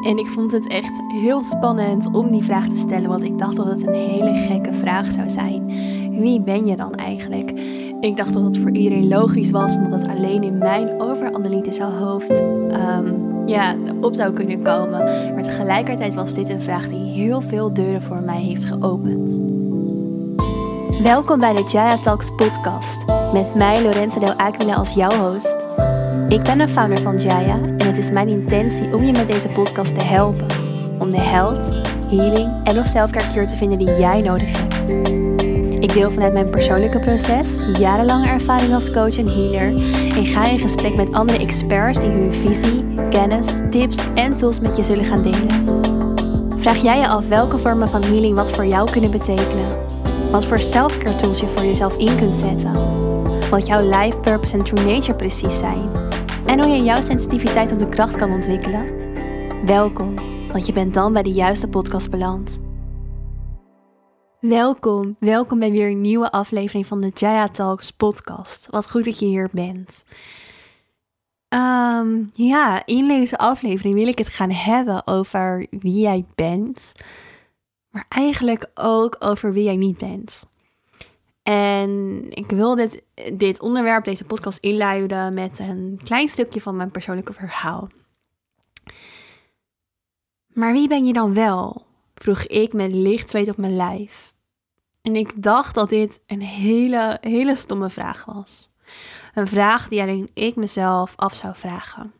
En ik vond het echt heel spannend om die vraag te stellen, want ik dacht dat het een hele gekke vraag zou zijn. Wie ben je dan eigenlijk? Ik dacht dat het voor iedereen logisch was en dat het alleen in mijn overanalytische hoofd um, ja, op zou kunnen komen. Maar tegelijkertijd was dit een vraag die heel veel deuren voor mij heeft geopend. Welkom bij de Jaya Talks podcast met mij Lorenza Del Aquila als jouw host. Ik ben de founder van Jaya en het is mijn intentie om je met deze podcast te helpen. Om de health, healing en of selfcare te vinden die jij nodig hebt. Ik deel vanuit mijn persoonlijke proces, jarenlange ervaring als coach en healer en ga in gesprek met andere experts die hun visie, kennis, tips en tools met je zullen gaan delen. Vraag jij je af welke vormen van healing wat voor jou kunnen betekenen? Wat voor selfcare tools je voor jezelf in kunt zetten? Wat jouw life purpose en true nature precies zijn? En hoe je jouw sensitiviteit op de kracht kan ontwikkelen? Welkom, want je bent dan bij de juiste podcast beland. Welkom, welkom bij weer een nieuwe aflevering van de Jaya Talks podcast. Wat goed dat je hier bent. Um, ja, in deze aflevering wil ik het gaan hebben over wie jij bent, maar eigenlijk ook over wie jij niet bent. En ik wil dit, dit onderwerp, deze podcast inluiden met een klein stukje van mijn persoonlijke verhaal. Maar wie ben je dan wel? vroeg ik met licht zweet op mijn lijf. En ik dacht dat dit een hele, hele stomme vraag was. Een vraag die alleen ik mezelf af zou vragen.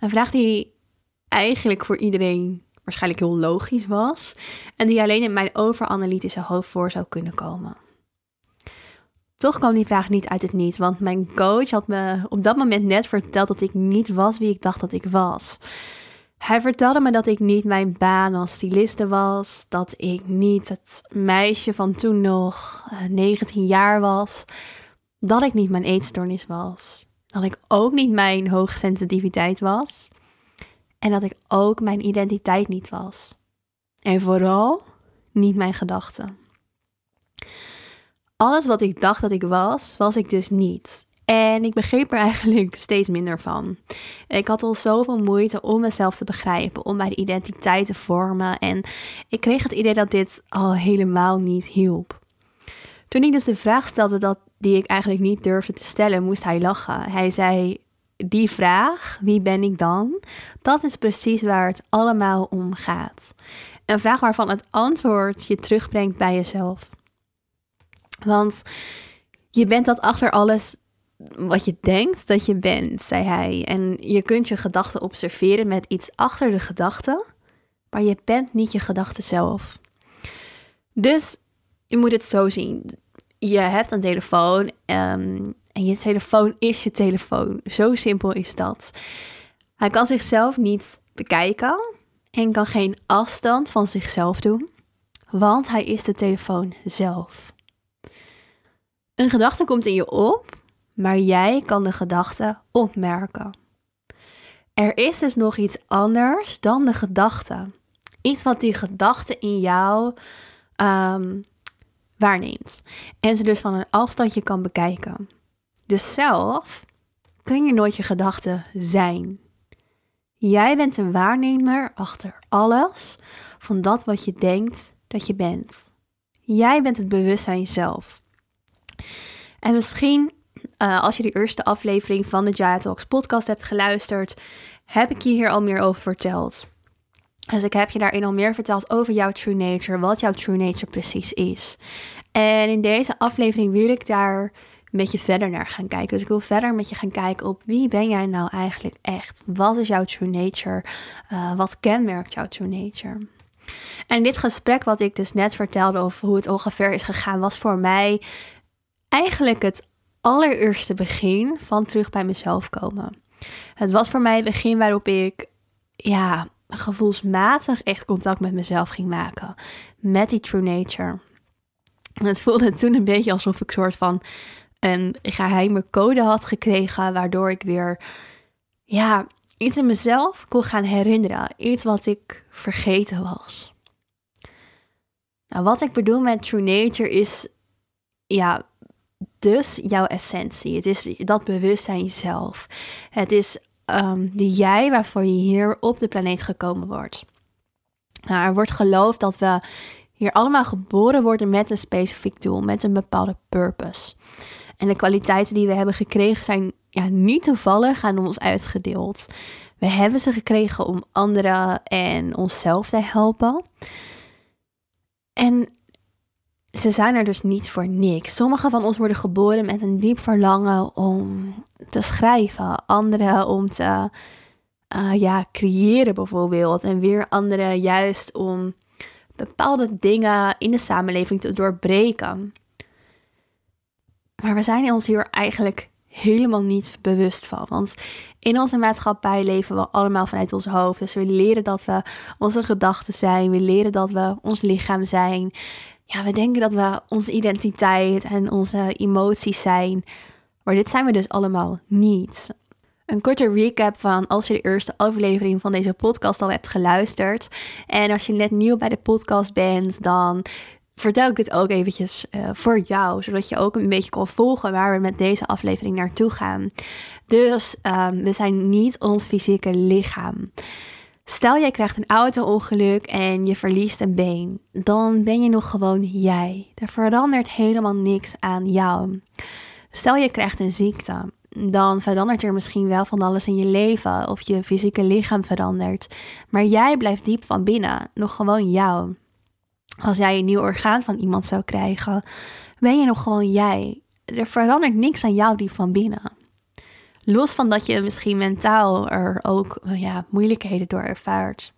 Een vraag die eigenlijk voor iedereen waarschijnlijk heel logisch was. En die alleen in mijn overanalytische hoofd voor zou kunnen komen. Toch kwam die vraag niet uit het niets, want mijn coach had me op dat moment net verteld dat ik niet was wie ik dacht dat ik was. Hij vertelde me dat ik niet mijn baan als styliste was, dat ik niet het meisje van toen nog 19 eh, jaar was, dat ik niet mijn eetstoornis was, dat ik ook niet mijn hoogsensitiviteit was en dat ik ook mijn identiteit niet was. En vooral niet mijn gedachten alles wat ik dacht dat ik was, was ik dus niet. En ik begreep er eigenlijk steeds minder van. Ik had al zoveel moeite om mezelf te begrijpen, om mijn identiteit te vormen. En ik kreeg het idee dat dit al helemaal niet hielp. Toen ik dus de vraag stelde dat, die ik eigenlijk niet durfde te stellen, moest hij lachen. Hij zei: Die vraag, wie ben ik dan? Dat is precies waar het allemaal om gaat. Een vraag waarvan het antwoord je terugbrengt bij jezelf. Want je bent dat achter alles wat je denkt dat je bent, zei hij. En je kunt je gedachten observeren met iets achter de gedachte, maar je bent niet je gedachte zelf. Dus je moet het zo zien. Je hebt een telefoon um, en je telefoon is je telefoon. Zo simpel is dat. Hij kan zichzelf niet bekijken en kan geen afstand van zichzelf doen, want hij is de telefoon zelf. Een gedachte komt in je op, maar jij kan de gedachte opmerken. Er is dus nog iets anders dan de gedachte. Iets wat die gedachte in jou ehm, waarneemt. En ze dus van een afstandje kan bekijken. Dus zelf kun je nooit je gedachte zijn. Jij bent een waarnemer achter alles van dat wat je denkt dat je bent. Jij bent het bewustzijn zelf. En misschien, uh, als je de eerste aflevering van de Jaya Talks podcast hebt geluisterd, heb ik je hier al meer over verteld. Dus ik heb je daarin al meer verteld over jouw true nature, wat jouw true nature precies is. En in deze aflevering wil ik daar een beetje verder naar gaan kijken. Dus ik wil verder met je gaan kijken op wie ben jij nou eigenlijk echt? Wat is jouw true nature? Uh, wat kenmerkt jouw true nature? En dit gesprek wat ik dus net vertelde of hoe het ongeveer is gegaan, was voor mij eigenlijk het allereerste begin van terug bij mezelf komen. Het was voor mij het begin waarop ik, ja, gevoelsmatig echt contact met mezelf ging maken. Met die true nature. En het voelde toen een beetje alsof ik soort van een geheime code had gekregen, waardoor ik weer, ja, iets in mezelf kon gaan herinneren. Iets wat ik vergeten was. Nou, wat ik bedoel met true nature is, ja, dus jouw essentie. Het is dat bewustzijn zelf. Het is um, die jij, waarvoor je hier op de planeet gekomen wordt. Nou, er wordt geloofd dat we hier allemaal geboren worden met een specifiek doel, met een bepaalde purpose. En de kwaliteiten die we hebben gekregen zijn ja, niet toevallig aan ons uitgedeeld. We hebben ze gekregen om anderen en onszelf te helpen. En ze zijn er dus niet voor niks. Sommige van ons worden geboren met een diep verlangen om te schrijven, anderen om te uh, ja, creëren bijvoorbeeld. En weer anderen juist om bepaalde dingen in de samenleving te doorbreken. Maar we zijn ons hier eigenlijk helemaal niet bewust van. Want in onze maatschappij leven we allemaal vanuit ons hoofd. Dus we leren dat we onze gedachten zijn. We leren dat we ons lichaam zijn. Ja, we denken dat we onze identiteit en onze emoties zijn. Maar dit zijn we dus allemaal niet. Een korte recap van als je de eerste aflevering van deze podcast al hebt geluisterd. En als je net nieuw bij de podcast bent, dan vertel ik dit ook eventjes uh, voor jou, zodat je ook een beetje kan volgen waar we met deze aflevering naartoe gaan. Dus um, we zijn niet ons fysieke lichaam. Stel jij krijgt een auto-ongeluk en je verliest een been, dan ben je nog gewoon jij. Er verandert helemaal niks aan jou. Stel je krijgt een ziekte, dan verandert er misschien wel van alles in je leven of je fysieke lichaam verandert. Maar jij blijft diep van binnen, nog gewoon jou. Als jij een nieuw orgaan van iemand zou krijgen, ben je nog gewoon jij. Er verandert niks aan jou diep van binnen. Los van dat je misschien mentaal er ook ja, moeilijkheden door ervaart.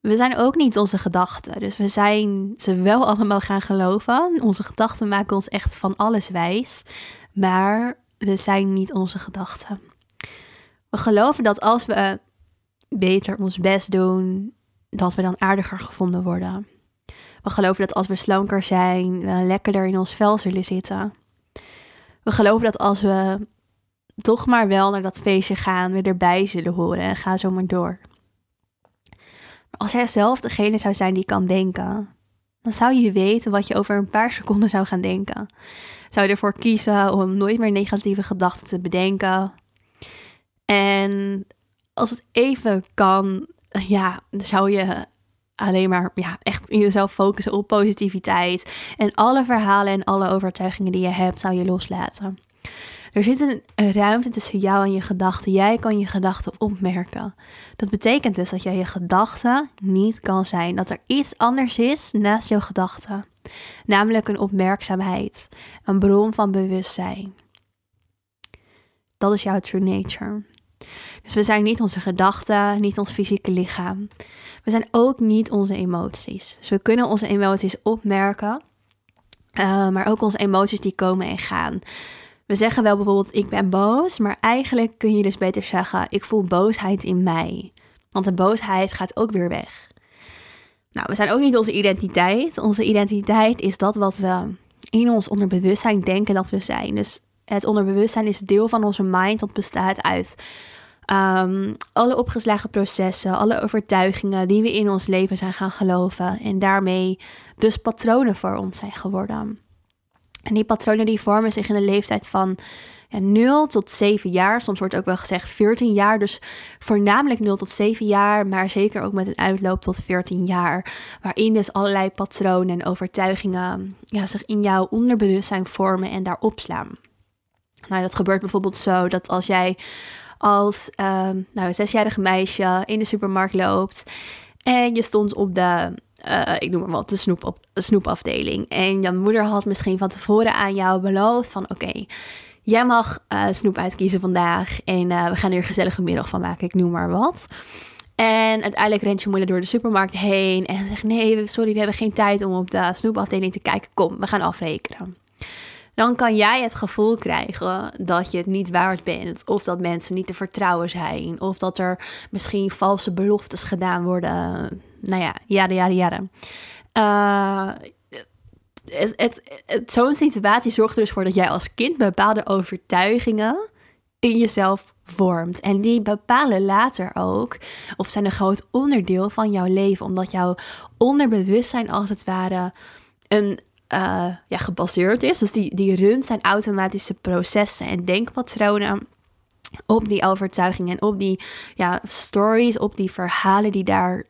We zijn ook niet onze gedachten. Dus we zijn ze wel allemaal gaan geloven. Onze gedachten maken ons echt van alles wijs. Maar we zijn niet onze gedachten. We geloven dat als we beter ons best doen, dat we dan aardiger gevonden worden. We geloven dat als we slanker zijn, we lekkerder in ons vel zullen zitten. We geloven dat als we toch maar wel naar dat feestje gaan, we erbij zullen horen en ga zo maar door. Als jij zelf degene zou zijn die kan denken, dan zou je weten wat je over een paar seconden zou gaan denken. Zou je ervoor kiezen om nooit meer negatieve gedachten te bedenken. En als het even kan, ja, zou je alleen maar ja, echt in jezelf focussen op positiviteit. En alle verhalen en alle overtuigingen die je hebt, zou je loslaten. Er zit een, ruimte tussen jou en je gedachten. Jij kan je gedachten opmerken. Dat betekent dus dat jij je gedachten niet kan zijn. Dat er iets anders is naast jouw gedachten. Namelijk een opmerkzaamheid, een bron van bewustzijn. Dat is jouw true nature. Dus we zijn niet onze gedachten, niet ons fysieke lichaam. We zijn ook niet onze emoties. Dus we kunnen onze emoties opmerken, uh, maar ook onze emoties die komen en gaan. We zeggen wel bijvoorbeeld ik ben boos, maar eigenlijk kun je dus beter zeggen ik voel boosheid in mij. Want de boosheid gaat ook weer weg. Nou, we zijn ook niet onze identiteit. Onze identiteit is dat wat we in ons onderbewustzijn denken dat we zijn. Dus het onderbewustzijn is deel van onze mind dat bestaat uit um, alle opgeslagen processen, alle overtuigingen die we in ons leven zijn gaan geloven en daarmee dus patronen voor ons zijn geworden. En die patronen die vormen zich in de leeftijd van ja, 0 tot 7 jaar. Soms wordt ook wel gezegd 14 jaar. Dus voornamelijk 0 tot 7 jaar, maar zeker ook met een uitloop tot 14 jaar. Waarin dus allerlei patronen en overtuigingen ja, zich in jouw onderbewustzijn vormen en daar opslaan. Nou, dat gebeurt bijvoorbeeld zo dat als jij als uh, nou, zesjarige meisje in de supermarkt loopt en je stond op de uh, ik noem maar wat, de snoep op, snoepafdeling. En je moeder had misschien van tevoren aan jou beloofd van oké, jij mag uh, snoep uitkiezen vandaag en uh, we gaan er een gezellige middag van maken, ik noem maar wat. En uiteindelijk rent je moeder door de supermarkt heen en zegt nee, sorry, we hebben geen tijd om op de snoepafdeling te kijken, kom, we gaan afrekenen. Dan kan jij het gevoel krijgen dat je het niet waard bent. Of dat mensen niet te vertrouwen zijn. Of dat er misschien valse beloftes gedaan worden nou ja, jaren, jaren, jaren. Uh, het, Zo'n situatie zorgt er dus voor dat jij als kind bepaalde overtuigingen in jezelf vormt. En die bepalen later ook, of zijn een groot onderdeel van jouw leven, omdat jouw onderbewustzijn als het ware een uh, ja, gebaseerd is. Dus die, die runt zijn automatische processen en denkpatronen op die overtuigingen en op die ja, stories, op die verhalen die daar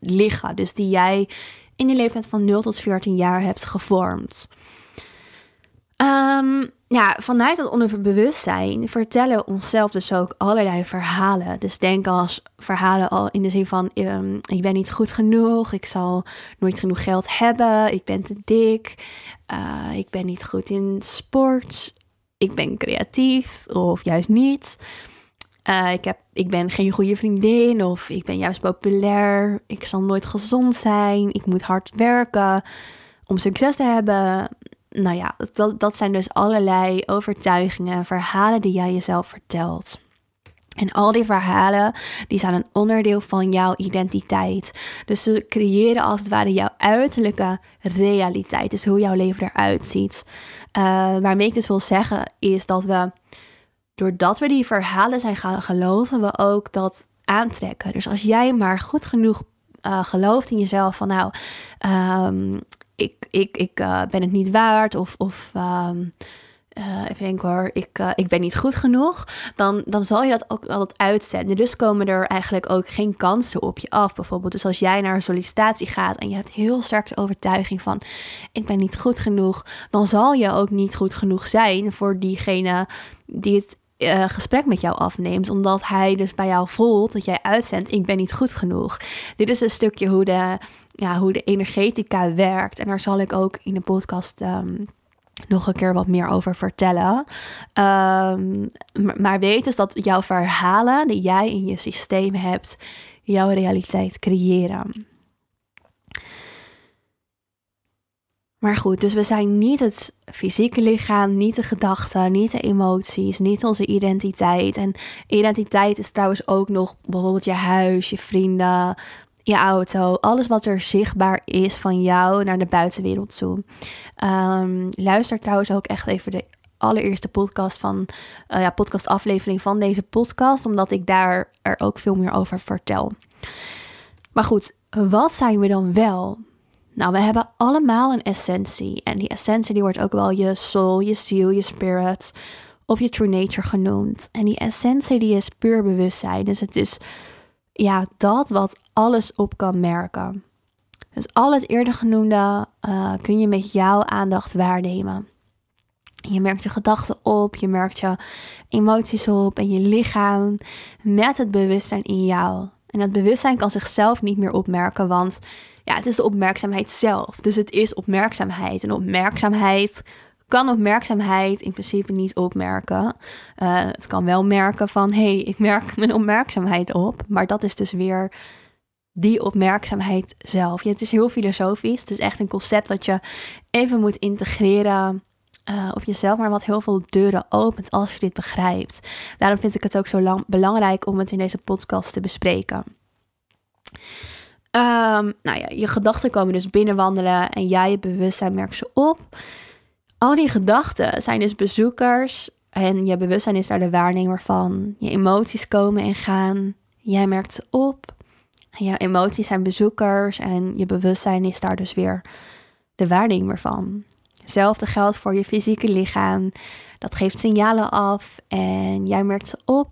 liggen. Dus die jij in die leeftijd van 0 tot 14 jaar hebt gevormd. Um, ja, vanuit het onderbewustzijn vertellen we onszelf dus ook allerlei verhalen. Dus denk als verhalen al in de zin van: um, ik ben niet goed genoeg, ik zal nooit genoeg geld hebben, ik ben te dik, uh, ik ben niet goed in sport, ik ben creatief of juist niet. Uh, ik, heb, ik ben geen goede vriendin of ik ben juist populair, ik zal nooit gezond zijn, ik moet hard werken om succes te hebben nou ja, dat, dat zijn dus allerlei overtuigingen, verhalen die jij jezelf vertelt. En al die verhalen, die zijn een onderdeel van jouw identiteit. Dus ze creëren als het ware jouw uiterlijke realiteit. Dus hoe jouw leven eruit ziet. Uh, waarmee ik dus wil zeggen, is dat we, doordat we die verhalen zijn gaan geloven, we ook dat aantrekken. Dus als jij maar goed genoeg uh, gelooft in jezelf van nou, um, ik, ik, ik uh, ben het niet waard of, of um, uh, even hoor, ik, ik ben niet goed genoeg, dan, dan zal je dat ook altijd uitzetten. Dus komen er eigenlijk ook geen kansen op je af. Bijvoorbeeld, dus als jij naar een sollicitatie gaat en je hebt heel sterk de overtuiging van ik ben niet goed genoeg, dan zal je ook niet goed genoeg zijn voor diegene die het uh, gesprek met jou afneemt. Omdat hij dus bij jou voelt dat jij uitzendt: ik ben niet goed genoeg. Dit is een stukje hoe de, ja, hoe de energetica werkt. En daar zal ik ook in de podcast. Um, nog een keer wat meer over vertellen. Um, maar weet dus dat jouw verhalen die jij in je systeem hebt, jouw realiteit creëren. Maar goed, dus we zijn niet het fysieke lichaam, niet de gedachten, niet de emoties, niet onze identiteit. En identiteit is trouwens ook nog bijvoorbeeld je huis, je vrienden, je auto, alles wat er zichtbaar is van jou naar de buitenwereld toe. Um, luister trouwens ook echt even de allereerste podcast van uh, ja, podcast aflevering van deze podcast, omdat ik daar er ook veel meer over vertel. Maar goed, wat zijn we dan wel? Nou, we hebben allemaal een essentie. En die essentie die wordt ook wel je soul, je ziel, je spirit of je true nature genoemd. En die essentie die is puur bewustzijn. Dus het is ja, dat wat alles op kan merken. Dus alles eerder genoemde uh, kun je met jouw aandacht waarnemen. Je merkt je gedachten op, je merkt je emoties op en je lichaam met het bewustzijn in jou. En dat bewustzijn kan zichzelf niet meer opmerken, want ja, het is de opmerkzaamheid zelf. Dus het is opmerkzaamheid. En opmerkzaamheid kan opmerkzaamheid in principe niet opmerken. Uh, het kan wel merken van, hé, hey, ik merk mijn opmerkzaamheid op. Maar dat is dus weer die opmerkzaamheid zelf. Ja, het is heel filosofisch. Het is echt een concept dat je even moet integreren uh, op jezelf, maar wat heel veel deuren opent als je dit begrijpt. Daarom vind ik het ook zo lang, belangrijk om het in deze podcast te bespreken. Um, nou ja, je gedachten komen dus binnenwandelen en jij je bewustzijn merkt ze op. Al die gedachten zijn dus bezoekers en je bewustzijn is daar de waarnemer van. Je emoties komen en gaan, jij merkt ze op. En emoties zijn bezoekers en je bewustzijn is daar dus weer de waarnemer van. Hetzelfde geldt voor je fysieke lichaam. Dat geeft signalen af en jij merkt ze op.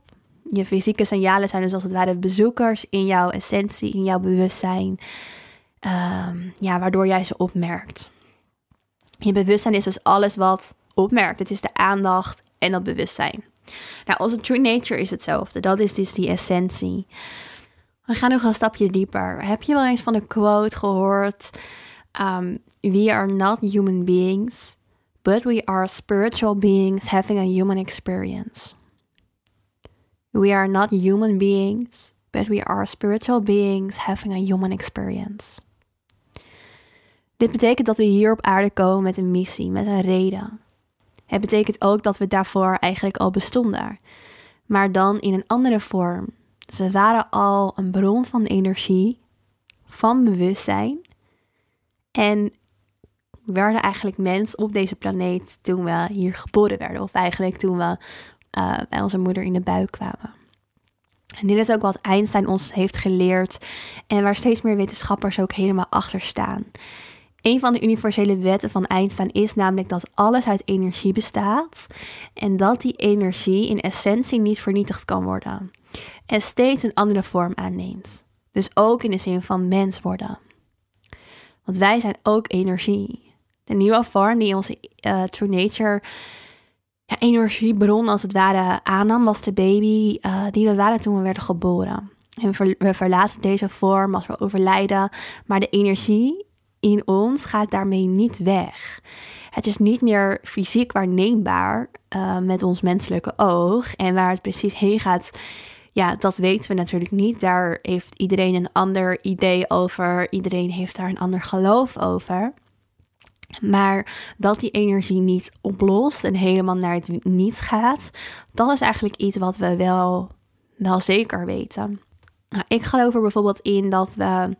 Je fysieke signalen zijn dus als het ware bezoekers in jouw essentie, in jouw bewustzijn. Um, ja, waardoor jij ze opmerkt. Je bewustzijn is dus alles wat opmerkt. Het is de aandacht en dat bewustzijn. Nou, onze true nature is hetzelfde. Dat is dus die essentie. We gaan nog een stapje dieper. Heb je wel eens van de quote gehoord? Um, we are not human beings, but we are spiritual beings having a human experience. We are not human beings, but we are spiritual beings having a human experience. Dit betekent dat we hier op aarde komen met een missie, met een reden. Het betekent ook dat we daarvoor eigenlijk al bestonden, maar dan in een andere vorm. Dus we waren al een bron van energie, van bewustzijn en werden eigenlijk mens op deze planeet toen we hier geboren werden, of eigenlijk toen we bij onze moeder in de buik kwamen. En dit is ook wat Einstein ons heeft geleerd en waar steeds meer wetenschappers ook helemaal achter staan. Een van de universele wetten van Einstein is namelijk dat alles uit energie bestaat en dat die energie in essentie niet vernietigd kan worden en steeds een andere vorm aanneemt. Dus ook in de zin van mens worden. Want wij zijn ook energie. De nieuwe vorm die onze uh, True Nature energiebron als het ware aannam, was de baby uh, die we waren toen we werden geboren. En we, verlaten deze vorm als we overlijden, maar de energie in ons gaat daarmee niet weg. Het is niet meer fysiek waarneembaar uh, met ons menselijke oog. En waar het precies heen gaat, ja, dat weten we natuurlijk niet. Daar heeft iedereen een ander idee over. Iedereen heeft daar een ander geloof over. Maar dat die energie niet oplost en helemaal naar het niets gaat, dat is eigenlijk iets wat we wel, wel zeker weten. Nou, ik geloof er bijvoorbeeld in dat we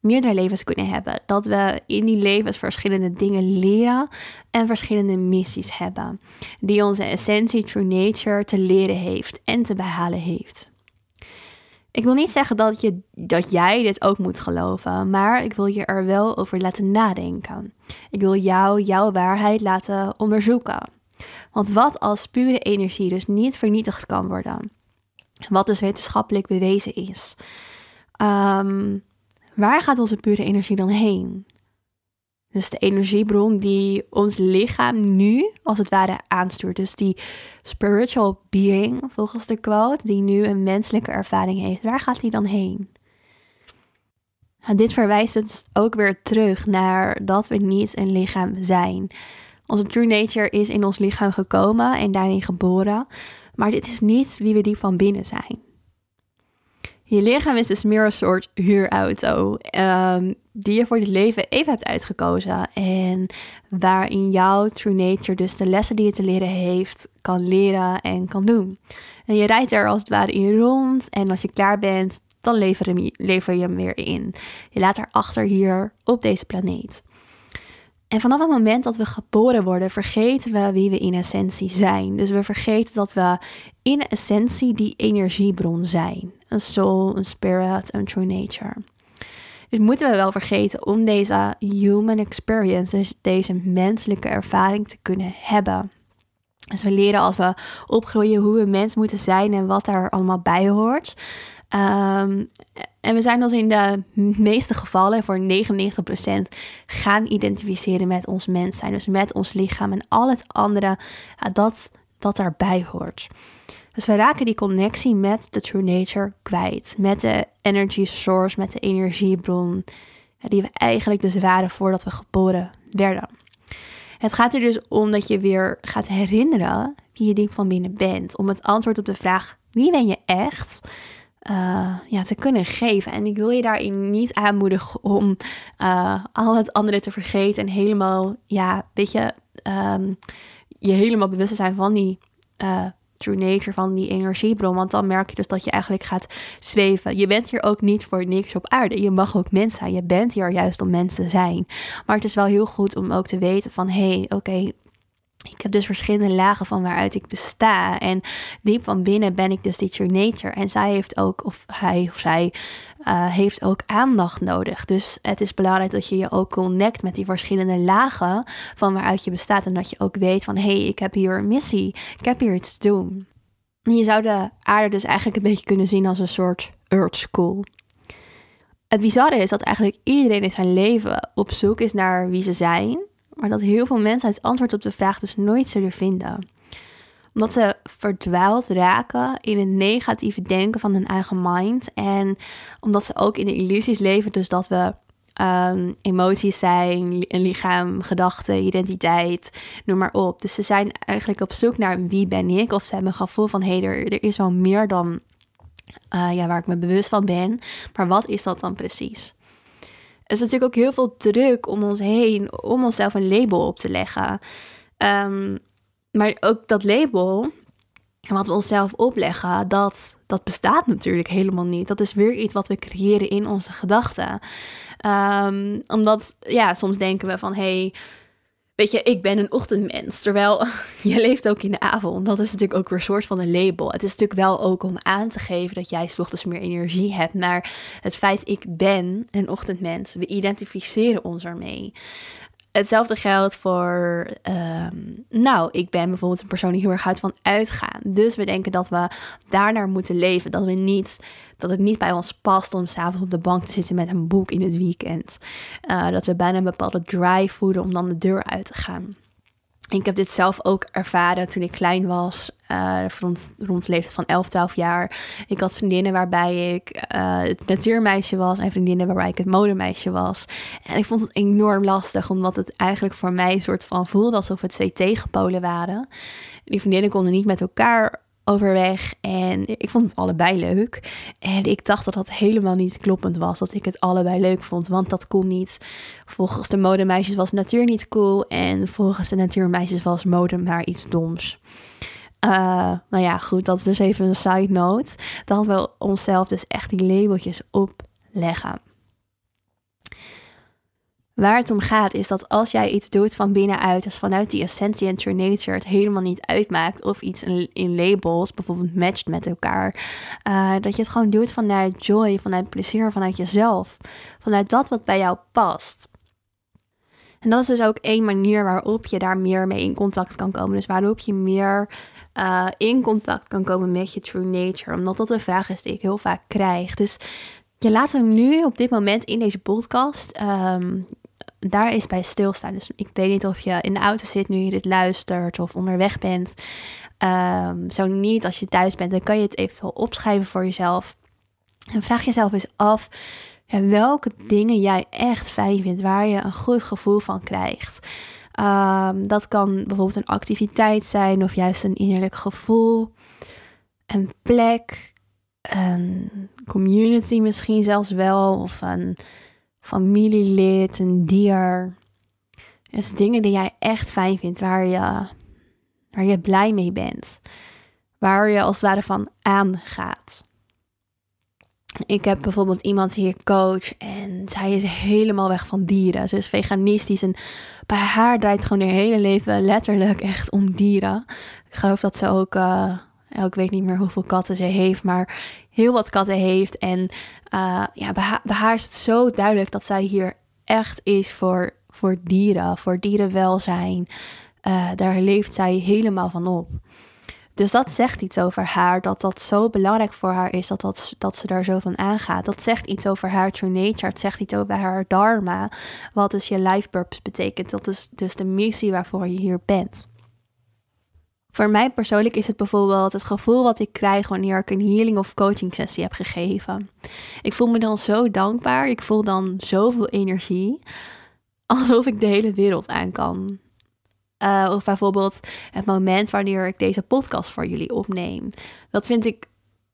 meerdere levens kunnen hebben. Dat we in die levens verschillende dingen leren en verschillende missies hebben. Die onze essentie, true nature, te leren heeft en te behalen heeft. Ik wil niet zeggen dat, je, dat jij dit ook moet geloven, maar ik wil je er wel over laten nadenken. Ik wil jou jouw waarheid laten onderzoeken. Want wat als pure energie dus niet vernietigd kan worden? Wat dus wetenschappelijk bewezen is. Ehm, waar gaat onze pure energie dan heen? Dus de energiebron die ons lichaam nu als het ware aanstuurt. Dus die spiritual being, volgens de quote, die nu een menselijke ervaring heeft. Waar gaat die dan heen? Nou, dit verwijst het ook weer terug naar dat we niet een lichaam zijn. Onze true nature is in ons lichaam gekomen en daarin geboren. Maar dit is niet wie we diep van binnen zijn. Je lichaam is dus meer een soort huurauto um, die je voor dit leven even hebt uitgekozen. En waarin jouw true nature dus de lessen die je te leren heeft, kan leren en kan doen. En je rijdt er als het ware in rond en als je klaar bent, dan lever je, lever je hem weer in. Je laat haar achter hier op deze planeet. En vanaf het moment dat we geboren worden, vergeten we wie we in essentie zijn. Dus we vergeten dat we in essentie die energiebron zijn. Een soul, een spirit, een true nature. Dus moeten we wel vergeten om deze human experience, dus deze menselijke ervaring te kunnen hebben. Dus we leren als we opgroeien hoe we mens moeten zijn en wat daar allemaal bij hoort. Um, en we zijn ons in de meeste gevallen, voor 99%, gaan identificeren met ons mens zijn. Dus met ons lichaam en al het andere dat, dat daarbij hoort. Dus we raken die connectie met de true nature kwijt. Met de energy source, met de energiebron. Die we eigenlijk dus waren voordat we geboren werden. Het gaat er dus om dat je weer gaat herinneren wie je diep van binnen bent. Om het antwoord op de vraag: wie ben je echt? uh, ja, te kunnen geven. En ik wil je daarin niet aanmoedigen om uh, al het andere te vergeten en helemaal, ja, weet je, um, je helemaal bewust te zijn van die uh, true nature, van die energiebron. Want dan merk je dus dat je eigenlijk gaat zweven. Je bent hier ook niet voor niks op aarde. Je mag ook mens zijn. Je bent hier juist om mens te zijn. Maar het is wel heel goed om ook te weten van, hé, hey, oké, ik heb dus verschillende lagen van waaruit ik besta. En diep van binnen ben ik dus die true nature. En zij heeft ook, of hij of zij, uh, heeft ook aandacht nodig. Dus het is belangrijk dat je je ook connect met die verschillende lagen van waaruit je bestaat. En dat je ook weet van, hé, hey, ik heb hier een missie. Ik heb hier iets te doen. En je zou de aarde dus eigenlijk een beetje kunnen zien als een soort Earth School. Het bizarre is dat eigenlijk iedereen in zijn leven op zoek is naar wie ze zijn maar dat heel veel mensen het antwoord op de vraag dus nooit zullen vinden. Omdat ze verdwaald raken in het negatieve denken van hun eigen mind. En omdat ze ook in de illusies leven, dus dat we um, emoties zijn, een lichaam, gedachten, identiteit, noem maar op. Dus ze zijn eigenlijk op zoek naar wie ben ik. Of ze hebben een gevoel van hé, hey, er, er is wel meer dan uh, ja, waar ik me bewust van ben. Maar wat is dat dan precies? is natuurlijk ook heel veel druk om ons heen om onszelf een label op te leggen. Um, maar ook dat label, wat we onszelf opleggen, dat, dat bestaat natuurlijk helemaal niet. Dat is weer iets wat we creëren in onze gedachten. Um, omdat, ja, soms denken we van, hey, weet je, ik ben een ochtendmens. Terwijl je leeft ook in de avond. Dat is natuurlijk ook weer een soort van een label. Het is natuurlijk wel ook om aan te geven dat jij s ochtends meer energie hebt. Maar het feit, ik ben een ochtendmens. We identificeren ons ermee. Hetzelfde geldt voor, ehm, nou, ik ben bijvoorbeeld een persoon die heel erg houdt van uitgaan. Dus we denken dat we daarnaar moeten leven. Dat, we niet, dat het niet bij ons past om s'avonds op de bank te zitten met een boek in het weekend. Uh, dat we bijna een bepaalde drive voeden om dan de deur uit te gaan. Ik heb dit zelf ook ervaren toen ik klein was, uh, rond, rond de leeftijd van 11, 12 jaar. Ik had vriendinnen waarbij ik uh, het natuurmeisje was en vriendinnen waarbij ik het modemeisje was. En ik vond het enorm lastig, omdat het eigenlijk voor mij een soort van voelde alsof het twee tegenpolen waren. Die vriendinnen konden niet met elkaar overweg. En ik vond het allebei leuk. En ik dacht dat dat helemaal niet kloppend was. Dat ik het allebei leuk vond. Want dat kon niet. Volgens de modemeisjes was natuur niet cool. En volgens de natuurmeisjes was mode maar iets doms. Uh, nou ja, goed, dat is dus even een side note. Dat we onszelf dus echt die labeltjes opleggen. Waar het om gaat is dat als jij iets doet van binnenuit, dus vanuit die essentie en true nature, het helemaal niet uitmaakt of iets in, labels bijvoorbeeld matcht met elkaar, uh, dat je het gewoon doet vanuit joy, vanuit plezier, vanuit jezelf, vanuit dat wat bij jou past. En dat is dus ook één manier waarop je daar meer mee in contact kan komen. Dus waarop je meer uh, in contact kan komen met je true nature. Omdat dat een vraag is die ik heel vaak krijg. Dus je laat hem nu op dit moment in deze podcast. Um, daar is bij stilstaan. Dus ik weet niet of je in de auto zit nu je dit luistert of onderweg bent. Um, zo niet, als je thuis bent, dan kan je het eventueel opschrijven voor jezelf. En vraag jezelf eens af welke dingen jij echt fijn vindt, waar je een goed gevoel van krijgt. Um, dat kan bijvoorbeeld een activiteit zijn of juist een innerlijk gevoel, een plek, een community misschien zelfs wel, of een familielid, een dier. Dus dingen die jij echt fijn vindt, waar je, waar je blij mee bent. Waar je als het ware van aangaat. Ik heb bijvoorbeeld iemand hier coach en zij is helemaal weg van dieren. Ze is veganistisch en bij haar draait gewoon haar hele leven letterlijk echt om dieren. Ik geloof dat ze ook, uh, ik weet niet meer hoeveel katten ze heeft, maar heel wat katten heeft. En uh, ja, bij haar, is het zo duidelijk dat zij hier echt is voor, voor dieren, voor dierenwelzijn. Uh, daar leeft zij helemaal van op. Dus dat zegt iets over haar, dat dat zo belangrijk voor haar is, dat, dat, dat ze daar zo van aangaat. Dat zegt iets over haar true nature, het zegt iets over haar dharma, wat dus je life purpose betekent. Dat is dus de missie waarvoor je hier bent. Voor mij persoonlijk is het bijvoorbeeld het gevoel wat ik krijg wanneer ik een healing of coaching sessie heb gegeven. Ik voel me dan zo dankbaar. Ik voel dan zoveel energie. Alsof ik de hele wereld aan kan. Uh, of bijvoorbeeld het moment wanneer ik deze podcast voor jullie opneem. Dat vind ik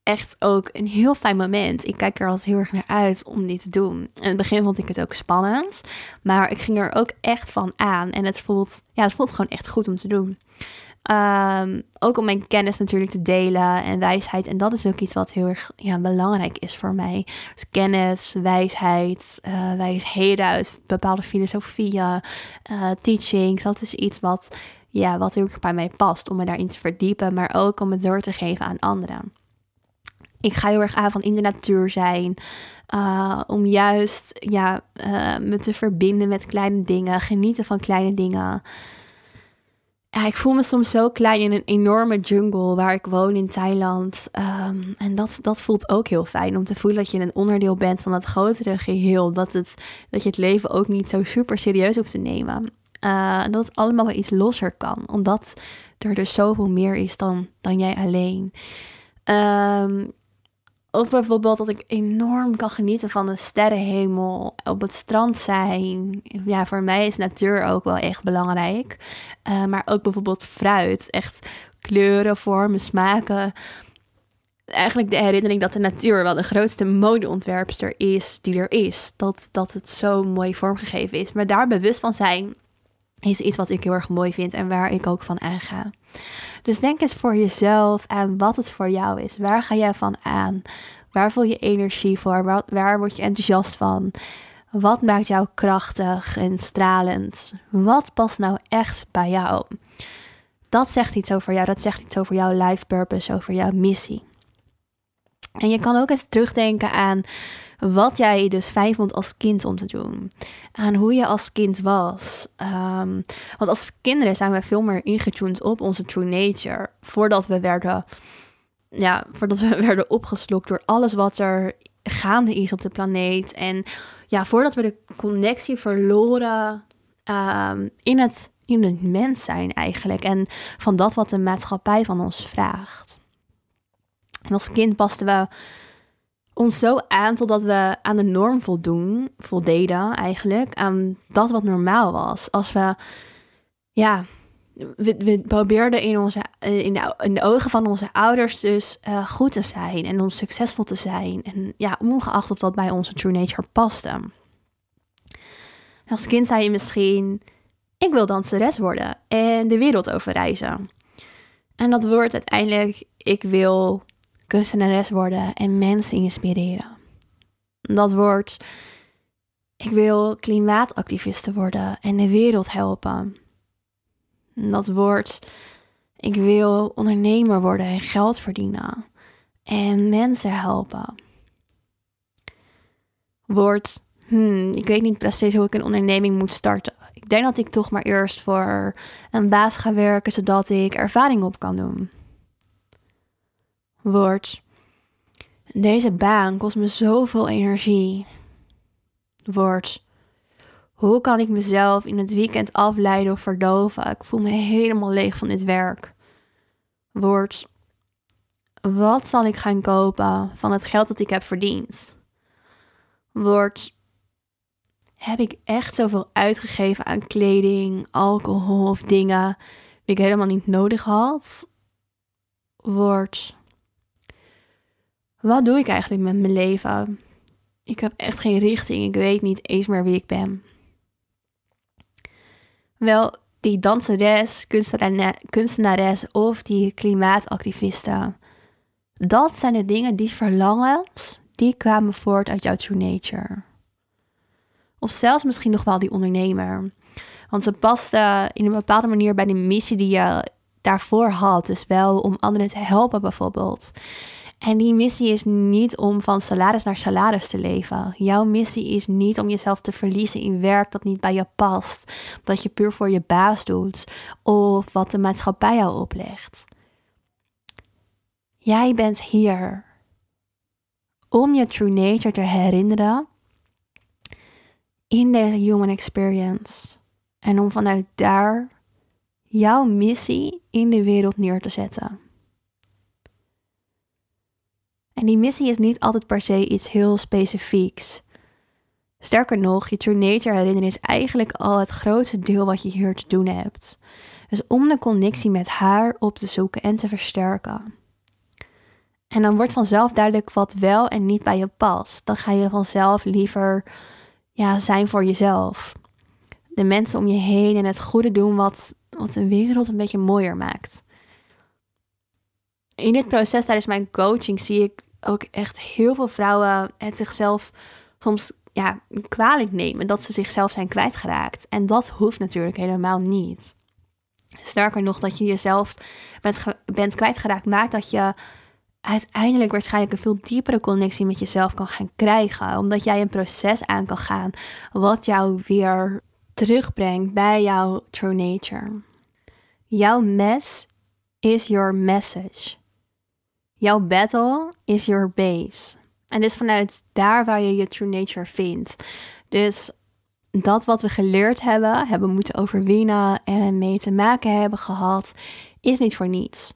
echt ook een heel fijn moment. Ik kijk er altijd heel erg naar uit om dit te doen. In het begin vond ik het ook spannend, maar ik ging er ook echt van aan. En het voelt, ja, het voelt gewoon echt goed om te doen. Um, ook om mijn kennis natuurlijk te delen en wijsheid. En dat is ook iets wat heel erg ja, belangrijk is voor mij. Dus kennis, wijsheid, uh, wijsheden uit bepaalde filosofieën, uh, teachings. Dat is iets wat, ja, wat heel erg bij mij past. Om me daarin te verdiepen, maar ook om het door te geven aan anderen. Ik ga heel erg aan van in de natuur zijn. Uh, om juist ja, me te verbinden met kleine dingen. Genieten van kleine dingen ja, ik voel me soms zo klein in een enorme jungle waar ik woon in Thailand. Um, en dat, dat voelt ook heel fijn om te voelen dat je een onderdeel bent van dat grotere geheel. Dat, het, dat je het leven ook niet zo super serieus hoeft te nemen. Uh, dat het allemaal wel iets losser kan. Omdat er dus zoveel meer is dan, dan jij alleen. Um, of bijvoorbeeld dat ik enorm kan genieten van de sterrenhemel, op het strand zijn. Ja, voor mij is natuur ook wel echt belangrijk. Uh, maar ook bijvoorbeeld fruit, echt kleuren, vormen, smaken. Eigenlijk de herinnering dat de natuur wel de grootste modeontwerpster is die er is. Dat, dat het zo mooi vormgegeven is. Maar daar bewust van zijn is iets wat ik heel erg mooi vind en waar ik ook van aanga. Dus denk eens voor jezelf aan wat het voor jou is. Waar ga jij van aan? Waar voel je energie voor? Waar, waar word je enthousiast van? Wat maakt jou krachtig en stralend? Wat past nou echt bij jou? Dat zegt iets over jou, dat zegt iets over jouw life purpose, over jouw missie. En je kan ook eens terugdenken aan wat jij dus fijn vond als kind om te doen. Aan hoe je als kind was. Ehm, want als kinderen zijn we veel meer ingetuned op onze true nature. Voordat we werden, ja, voordat we werden opgeslokt door alles wat er gaande is op de planeet. En ja, voordat we de connectie verloren um, in, het, in het mens zijn eigenlijk. En van dat wat de maatschappij van ons vraagt. En als kind pasten we ons zo aan totdat we aan de norm voldoen, voldeden eigenlijk, aan dat wat normaal was. Als we, ja, we, probeerden in, onze, in, de, in de ogen van onze ouders dus uh, goed te zijn en om succesvol te zijn. En ja, ongeacht of dat bij onze true nature paste. Als kind zei je misschien, ik wil danseres worden en de wereld overreizen. En dat wordt uiteindelijk, ik wil kunstenares worden en mensen inspireren. Dat wordt, ik wil klimaatactiviste worden en de wereld helpen. Dat wordt, ik wil ondernemer worden en geld verdienen en mensen helpen. Wordt, hmm, ik weet niet precies hoe ik een onderneming moet starten. Ik denk dat ik toch maar eerst voor een baas ga werken zodat ik ervaring op kan doen wordt. Deze baan kost me zoveel energie. Wordt. Hoe kan ik mezelf in het weekend afleiden of verdoven? Ik voel me helemaal leeg van dit werk. Wordt. Wat zal ik gaan kopen van het geld dat ik heb verdiend? Wordt. Heb ik echt zoveel uitgegeven aan kleding, alcohol of dingen die ik helemaal niet nodig had? Wordt wat doe ik eigenlijk met mijn leven? Ik heb echt geen richting. Ik weet niet eens meer wie ik ben. Wel, die danseres, kunstenares of die klimaatactivisten. Dat zijn de dingen, die verlangens, die kwamen voort uit jouw true nature. Of zelfs misschien nog wel die ondernemer. Want ze paste in een bepaalde manier bij de missie die je daarvoor had. Dus wel om anderen te helpen bijvoorbeeld. En die missie is niet om van salaris naar salaris te leven. Jouw missie is niet om jezelf te verliezen in werk dat niet bij je past, dat je puur voor je baas doet of wat de maatschappij jou oplegt. Jij bent hier om je true nature te herinneren in deze human experience en om vanuit daar jouw missie in de wereld neer te zetten. En die missie is niet altijd per se iets heel specifieks. Sterker nog, je true nature herinneren is eigenlijk al het grootste deel wat je hier te doen hebt. Dus om de connectie met haar op te zoeken en te versterken. En dan wordt vanzelf duidelijk wat wel en niet bij je past. Dan ga je vanzelf liever ja, zijn voor jezelf. De mensen om je heen en het goede doen wat, wat de wereld een beetje mooier maakt. In dit proces tijdens mijn coaching zie ik ook echt heel veel vrouwen het zichzelf soms ja, kwalijk nemen dat ze zichzelf zijn kwijtgeraakt. En dat hoeft natuurlijk helemaal niet. Sterker nog, dat je jezelf bent, bent kwijtgeraakt maakt dat je uiteindelijk waarschijnlijk een veel diepere connectie met jezelf kan gaan krijgen. Omdat jij een proces aan kan gaan wat jou weer terugbrengt bij jouw true nature. Jouw mess is your message. Jouw battle is your base. En dus vanuit daar waar je je true nature vindt. Dus dat wat we geleerd hebben, hebben moeten overwinnen en mee te maken hebben gehad, is niet voor niets.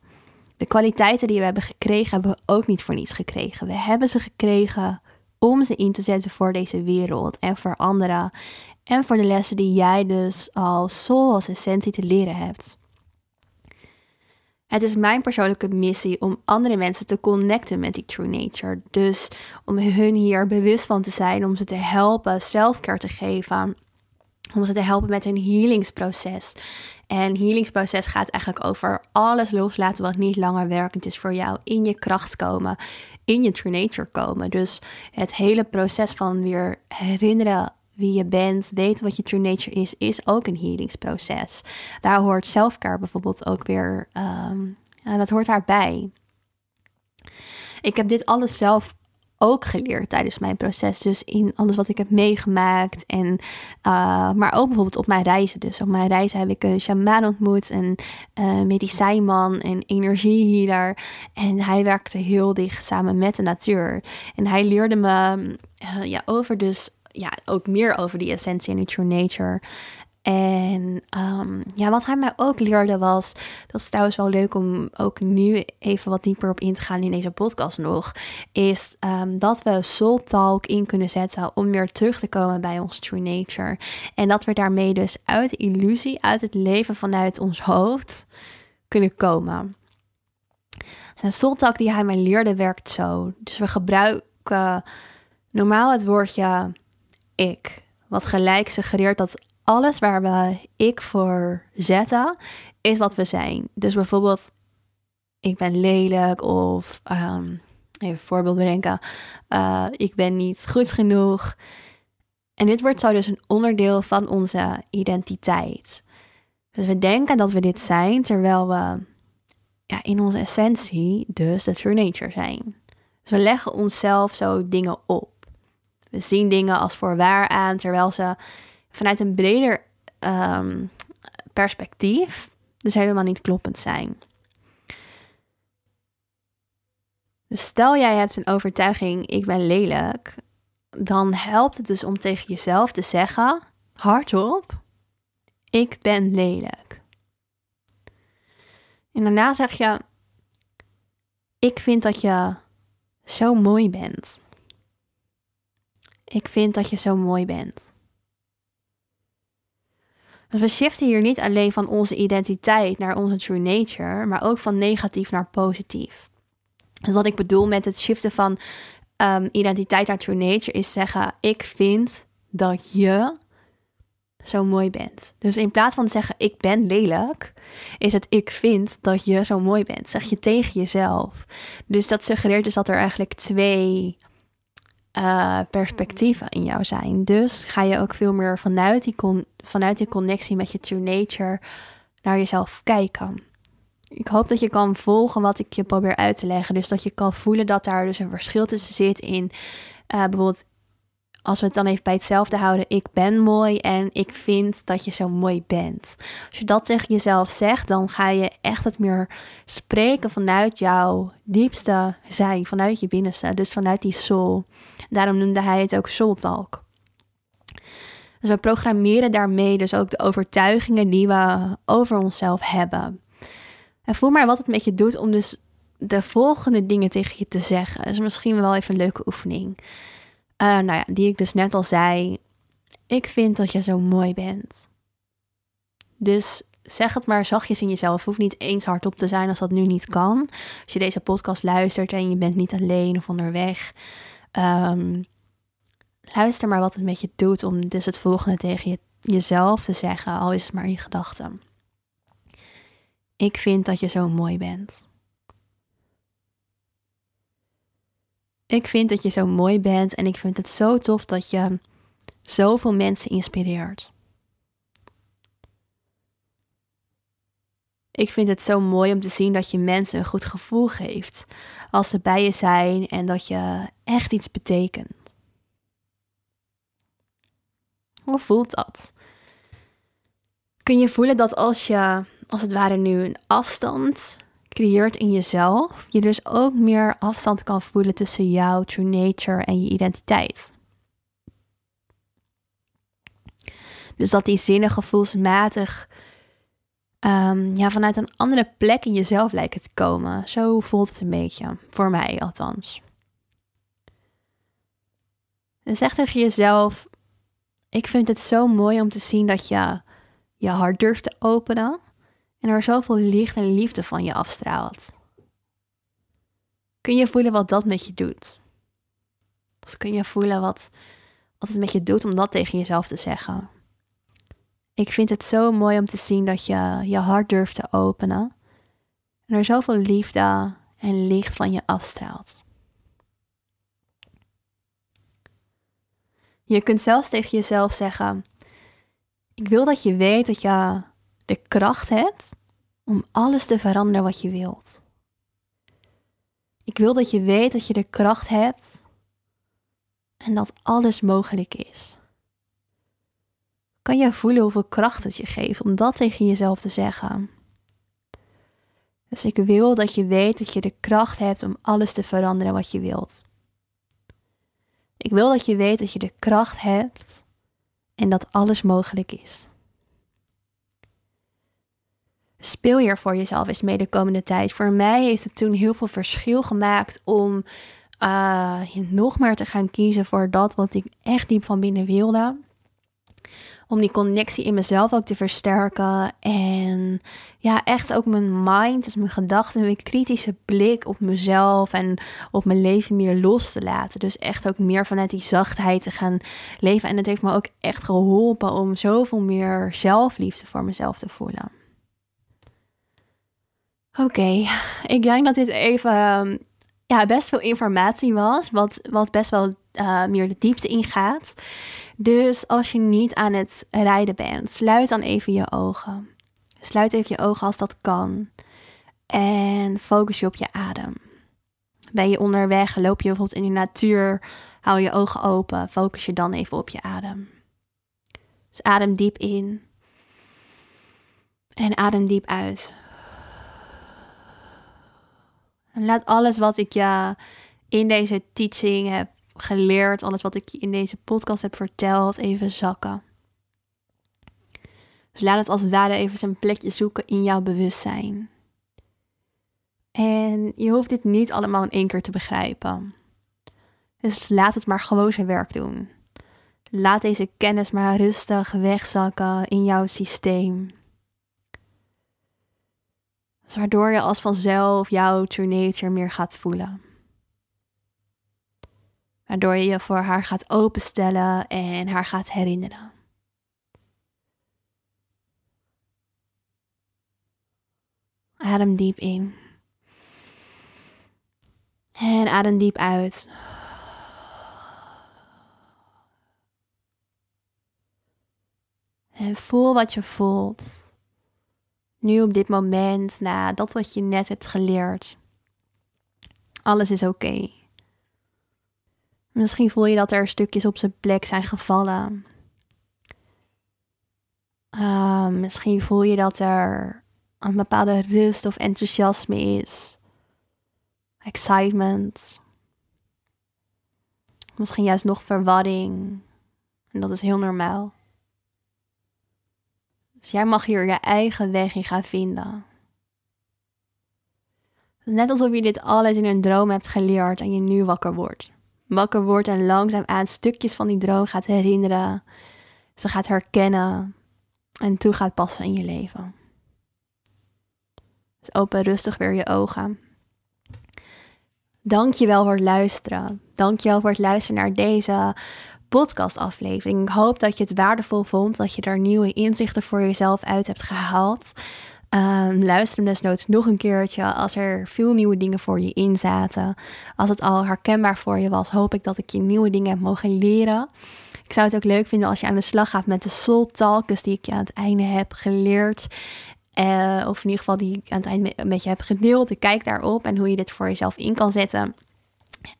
De kwaliteiten die we hebben gekregen, hebben we ook niet voor niets gekregen. We hebben ze gekregen om ze in te zetten voor deze wereld en voor anderen. En voor de lessen die jij dus als soul, als essentie te leren hebt. Het is mijn persoonlijke missie om andere mensen te connecten met die true nature. Dus om hun hier bewust van te zijn, om ze te helpen selfcare te geven. Om ze te helpen met hun healingsproces. En healingsproces gaat eigenlijk over alles loslaten wat niet langer werkend is voor jou. In je kracht komen, in je true nature komen. Dus het hele proces van weer herinneren wie je bent, weten wat je true nature is, is ook een healingsproces. Daar hoort selfcare bijvoorbeeld ook weer, um, dat hoort daarbij. Ik heb dit alles zelf ook geleerd tijdens mijn proces. Dus in alles wat ik heb meegemaakt. En, uh, maar ook bijvoorbeeld op mijn reizen. Dus op mijn reizen heb ik een shaman ontmoet, een uh, medicijnman, een energiehealer. En hij werkte heel dicht samen met de natuur. En hij leerde me ja, over dus ja, ook meer over die essentie en die true nature. En um, ja, wat hij mij ook leerde was, dat is trouwens wel leuk om ook nu even wat dieper op in te gaan in deze podcast nog, is um, dat we soul talk in kunnen zetten om weer terug te komen bij ons true nature. En dat we daarmee dus uit illusie, uit het leven vanuit ons hoofd kunnen komen. En soul talk die hij mij leerde werkt zo. Dus we gebruiken normaal het woordje wat gelijk suggereert dat alles waar we ik voor zetten, is wat we zijn. Dus bijvoorbeeld, ik ben lelijk of um, even een voorbeeld bedenken, uh, ik ben niet goed genoeg. En dit wordt zo dus een onderdeel van onze identiteit. Dus we denken dat we dit zijn, terwijl we ja, in onze essentie dus de true nature zijn. Dus we leggen onszelf zo dingen op. We zien dingen als voor waar aan, terwijl ze vanuit een breder um, perspectief dus helemaal niet kloppend zijn. Dus stel jij hebt een overtuiging, ik ben lelijk, dan helpt het dus om tegen jezelf te zeggen, hardop, ik ben lelijk. En daarna zeg je, ik vind dat je zo mooi bent. Ik vind dat je zo mooi bent. Dus we shiften hier niet alleen van onze identiteit naar onze true nature, maar ook van negatief naar positief. Dus wat ik bedoel met het shiften van um, identiteit naar true nature is zeggen: ik vind dat je zo mooi bent. Dus in plaats van te zeggen ik ben lelijk, is het ik vind dat je zo mooi bent. Zeg je tegen jezelf. Dus dat suggereert dus dat er eigenlijk twee uh, perspectieven in jou zijn. Dus ga je ook veel meer vanuit die, con vanuit die connectie met je true nature naar jezelf kijken. Ik hoop dat je kan volgen wat ik je probeer uit te leggen. Dus dat je kan voelen dat daar dus een verschil tussen zit in uh, bijvoorbeeld als we het dan even bij hetzelfde houden, ik ben mooi en ik vind dat je zo mooi bent. Als je dat tegen jezelf zegt, dan ga je echt het meer spreken vanuit jouw diepste zijn, vanuit je binnenste, dus vanuit die soul. Daarom noemde hij het ook soul talk. Dus we programmeren daarmee dus ook de overtuigingen die we over onszelf hebben. En voel maar wat het met je doet om dus de volgende dingen tegen je te zeggen. Dat is misschien wel even een leuke oefening. Uh, nou ja, die ik dus net al zei. Ik vind dat je zo mooi bent. Dus zeg het maar zachtjes in jezelf. Hoeft niet eens hardop te zijn als dat nu niet kan. Als je deze podcast luistert en je bent niet alleen of onderweg. Um, luister maar wat het met je doet om dus het volgende tegen je, jezelf te zeggen, al is het maar in gedachten. Ik vind dat je zo mooi bent. Ik vind dat je zo mooi bent en ik vind het zo tof dat je zoveel mensen inspireert. Ik vind het zo mooi om te zien dat je mensen een goed gevoel geeft als ze bij je zijn en dat je echt iets betekent. Hoe voelt dat? Kun je voelen dat als je als het ware nu een afstand creëert in jezelf, je dus ook meer afstand kan voelen tussen jouw true nature en je identiteit. Dus dat die zinnen gevoelsmatig um, ja, vanuit een andere plek in jezelf lijken te komen. Zo voelt het een beetje, voor mij althans. En zeg tegen jezelf: Ik vind het zo mooi om te zien dat je je hart durft te openen en er zoveel licht en liefde van je afstraalt. Kun je voelen wat dat met je doet? Dus kun je voelen wat, wat het met je doet om dat tegen jezelf te zeggen? Ik vind het zo mooi om te zien dat je je hart durft te openen en er zoveel liefde en licht van je afstraalt. Je kunt zelfs tegen jezelf zeggen: Ik wil dat je weet dat je de kracht hebt om alles te veranderen wat je wilt. Ik wil dat je weet dat je de kracht hebt en dat alles mogelijk is. Kan je voelen hoeveel kracht het je geeft om dat tegen jezelf te zeggen? Dus ik wil dat je weet dat je de kracht hebt om alles te veranderen wat je wilt. Ik wil dat je weet dat je de kracht hebt en dat alles mogelijk is. Speel hier voor jezelf eens mee de komende tijd. Voor mij heeft het toen heel veel verschil gemaakt om uh, nog meer te gaan kiezen voor dat wat ik echt diep van binnen wilde om die connectie in mezelf ook te versterken. En ja, echt ook mijn mind, dus mijn gedachten, mijn kritische blik op mezelf en op mijn leven meer los te laten. Dus echt ook meer vanuit die zachtheid te gaan leven. En het heeft me ook echt geholpen om zoveel meer zelfliefde voor mezelf te voelen. Oké, ik denk dat dit even ja, best veel informatie was, wat, wat best wel uh, meer de diepte ingaat. Dus als je niet aan het rijden bent, sluit dan even je ogen. Sluit even je ogen als dat kan. En focus je op je adem. Ben je onderweg, loop je bijvoorbeeld in de natuur, hou je ogen open, focus je dan even op je adem. Dus adem diep in en adem diep uit. En laat alles wat ik je in deze teaching heb geleerd, alles wat ik in deze podcast heb verteld, even zakken. Dus laat het als het ware even zijn plekje zoeken in jouw bewustzijn. En je hoeft dit niet allemaal in één keer te begrijpen. Dus laat het maar gewoon zijn werk doen. Laat deze kennis maar rustig wegzakken in jouw systeem. Dus waardoor je als vanzelf jouw true nature meer gaat voelen. Waardoor je je voor haar gaat openstellen en haar gaat herinneren. Adem diep in. En adem diep uit. En voel wat je voelt. Nu op dit moment, na dat wat je net hebt geleerd. Alles is oké. Misschien voel je dat er stukjes op zijn plek zijn gevallen. Uh, misschien voel je dat er een bepaalde rust of enthousiasme is. Excitement. Misschien juist nog verwarring. En dat is heel normaal. Dus jij mag hier je eigen weg in gaan vinden. net alsof je dit alles in een droom hebt geleerd en je nu wakker wordt wakker wordt en langzaam aan stukjes van die droom gaat herinneren. Ze gaat herkennen en toe gaat passen in je leven. Dus open rustig weer je ogen. Dank je wel voor het luisteren. Dank je wel voor het luisteren naar deze podcastaflevering. Ik hoop dat je het waardevol vond, dat je er nieuwe inzichten voor jezelf uit hebt gehaald. Um, luister hem desnoods nog een keertje als er veel nieuwe dingen voor je in zaten. Als het al herkenbaar voor je was, hoop ik dat ik je nieuwe dingen heb mogen leren. Ik zou het ook leuk vinden als je aan de slag gaat met de soul talk, die ik je aan het einde heb geleerd. Uh, of in ieder geval die ik aan het einde met je heb gedeeld. Ik kijk daarop en hoe je dit voor jezelf in kan zetten.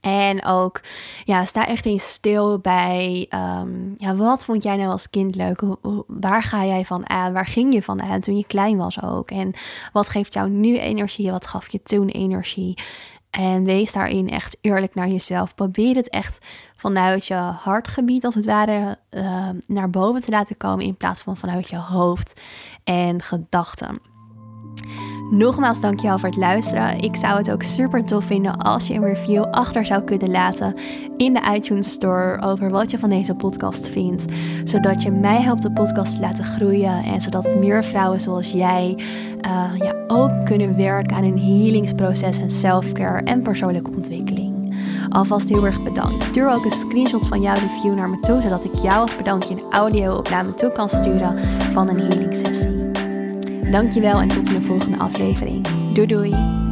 En ook, ja, sta echt eens stil bij, um, ja, wat vond jij nou als kind leuk? Waar ga jij van aan? Waar ging je van aan toen je klein was ook? En wat geeft jou nu energie? Wat gaf je toen energie? En wees daarin echt eerlijk naar jezelf. Probeer het echt vanuit je hartgebied, als het ware, uh, naar boven te laten komen in plaats van vanuit je hoofd en gedachten. Nogmaals dankjewel voor het luisteren. Ik zou het ook super tof vinden als je een review achter zou kunnen laten in de iTunes Store over wat je van deze podcast vindt. Zodat je mij helpt de podcast te laten groeien en zodat meer vrouwen zoals jij uh, ja, ook kunnen werken aan een healingsproces en selfcare en persoonlijke ontwikkeling. Alvast heel erg bedankt. Stuur ook een screenshot van jouw review naar me toe, zodat ik jou als bedankje een audio me toe kan sturen van een healing sessie. Dankjewel en tot in de volgende aflevering. Doei doei!